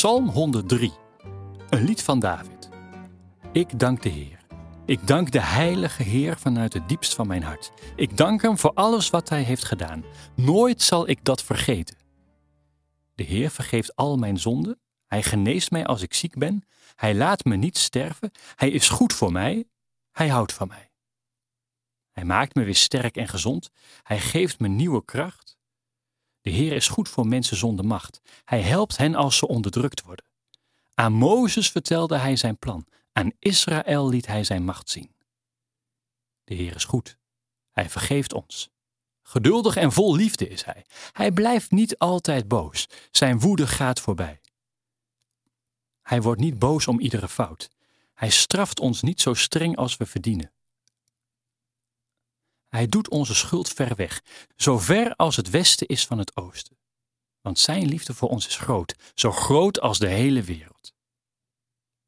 Psalm 103, een lied van David. Ik dank de Heer. Ik dank de Heilige Heer vanuit het diepst van mijn hart. Ik dank Hem voor alles wat Hij heeft gedaan. Nooit zal ik dat vergeten. De Heer vergeeft al mijn zonden. Hij geneest mij als ik ziek ben. Hij laat me niet sterven. Hij is goed voor mij. Hij houdt van mij. Hij maakt me weer sterk en gezond. Hij geeft me nieuwe kracht. De Heer is goed voor mensen zonder macht. Hij helpt hen als ze onderdrukt worden. Aan Mozes vertelde hij zijn plan. Aan Israël liet hij zijn macht zien. De Heer is goed. Hij vergeeft ons. Geduldig en vol liefde is hij. Hij blijft niet altijd boos. Zijn woede gaat voorbij. Hij wordt niet boos om iedere fout. Hij straft ons niet zo streng als we verdienen. Hij doet onze schuld ver weg, zo ver als het westen is van het oosten. Want zijn liefde voor ons is groot, zo groot als de hele wereld.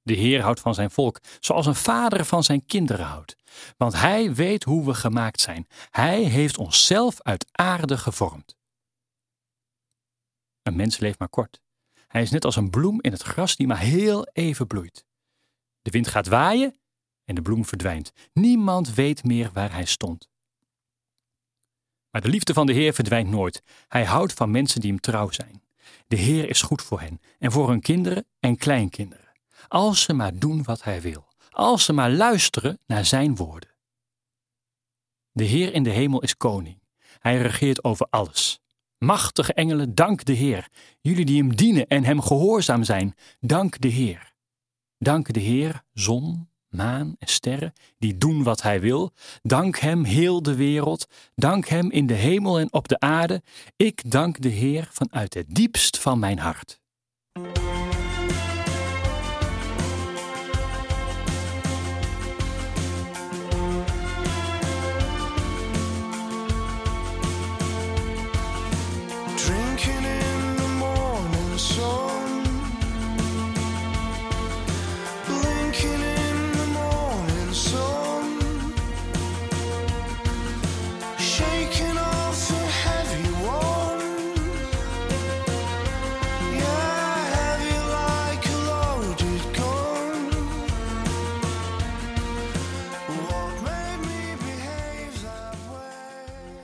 De Heer houdt van zijn volk, zoals een vader van zijn kinderen houdt. Want hij weet hoe we gemaakt zijn. Hij heeft onszelf uit aarde gevormd. Een mens leeft maar kort. Hij is net als een bloem in het gras die maar heel even bloeit. De wind gaat waaien en de bloem verdwijnt. Niemand weet meer waar hij stond. Maar de liefde van de Heer verdwijnt nooit. Hij houdt van mensen die hem trouw zijn. De Heer is goed voor hen en voor hun kinderen en kleinkinderen. Als ze maar doen wat hij wil. Als ze maar luisteren naar zijn woorden. De Heer in de hemel is koning. Hij regeert over alles. Machtige engelen, dank de Heer. Jullie die hem dienen en hem gehoorzaam zijn, dank de Heer. Dank de Heer, zon, maan en sterren, die doen wat hij wil. Dank hem heel de wereld. Dank hem in de hemel en op de aarde. Ik dank de Heer vanuit het diepst van mijn hart.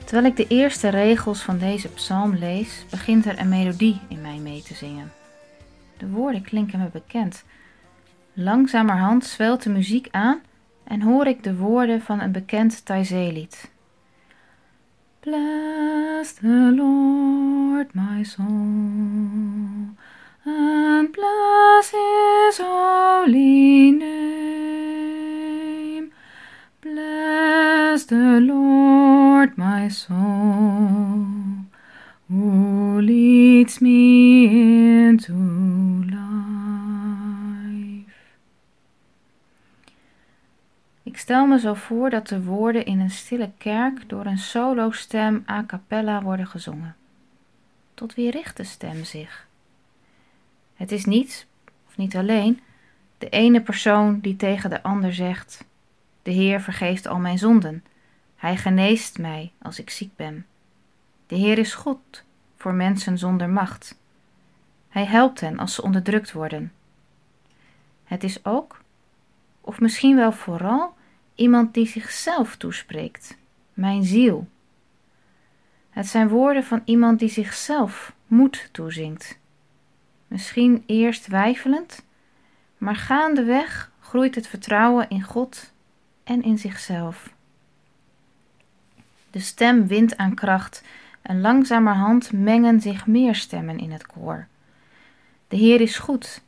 Terwijl ik de eerste regels van deze psalm lees, begint er een melodie in mij mee te zingen. De woorden klinken me bekend. Langzamerhand zwelt de muziek aan en hoor ik de woorden van een bekend Taizé-lied. Bless the Lord, my soul, and bless his holy name. Bless the Lord, who me into life. Ik stel me zo voor dat de woorden in een stille kerk door een solostem a cappella worden gezongen. Tot wie richt de stem zich? Het is niet, of niet alleen, de ene persoon die tegen de ander zegt: De Heer vergeeft al mijn zonden. Hij geneest mij als ik ziek ben. De Heer is goed voor mensen zonder macht. Hij helpt hen als ze onderdrukt worden. Het is ook, of misschien wel vooral, iemand die zichzelf toespreekt: Mijn ziel. Het zijn woorden van iemand die zichzelf moed toezingt. Misschien eerst weifelend, maar gaandeweg groeit het vertrouwen in God en in zichzelf. De stem wint aan kracht en langzamerhand mengen zich meer stemmen in het koor. De Heer is goed,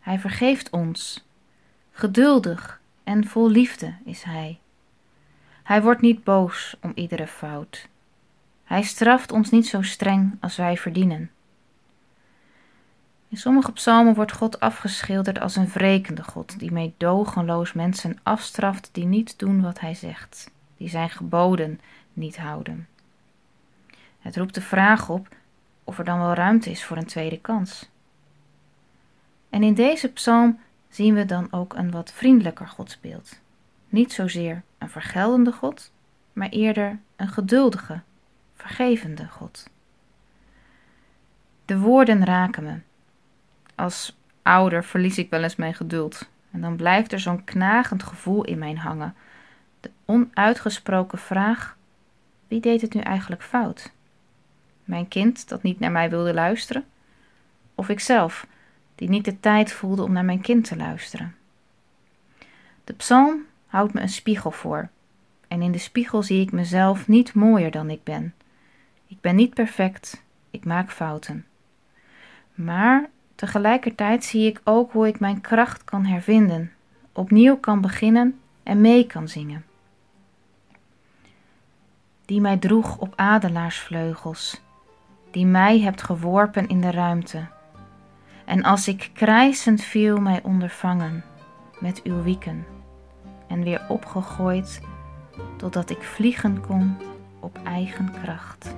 Hij vergeeft ons. Geduldig en vol liefde is Hij. Hij wordt niet boos om iedere fout. Hij straft ons niet zo streng als wij verdienen. In sommige psalmen wordt God afgeschilderd als een wrekende God die meedogenloos mensen afstraft die niet doen wat hij zegt, die zijn geboden niet houden. Het roept de vraag op of er dan wel ruimte is voor een tweede kans. En in deze psalm zien we dan ook een wat vriendelijker godsbeeld. Niet zozeer een vergeldende God, maar eerder een geduldige, vergevende God. De woorden raken me. Als ouder verlies ik wel eens mijn geduld. En dan blijft er zo'n knagend gevoel in mij hangen. De onuitgesproken vraag: wie deed het nu eigenlijk fout? Mijn kind dat niet naar mij wilde luisteren? Of ikzelf, die niet de tijd voelde om naar mijn kind te luisteren? De psalm houdt me een spiegel voor. En in de spiegel zie ik mezelf niet mooier dan ik ben. Ik ben niet perfect, ik maak fouten. Maar tegelijkertijd zie ik ook hoe ik mijn kracht kan hervinden, opnieuw kan beginnen en mee kan zingen. Die mij droeg op adelaarsvleugels, die mij hebt geworpen in de ruimte. En als ik krijsend viel, mij ondervangen met uw wieken en weer opgegooid totdat ik vliegen kon op eigen kracht.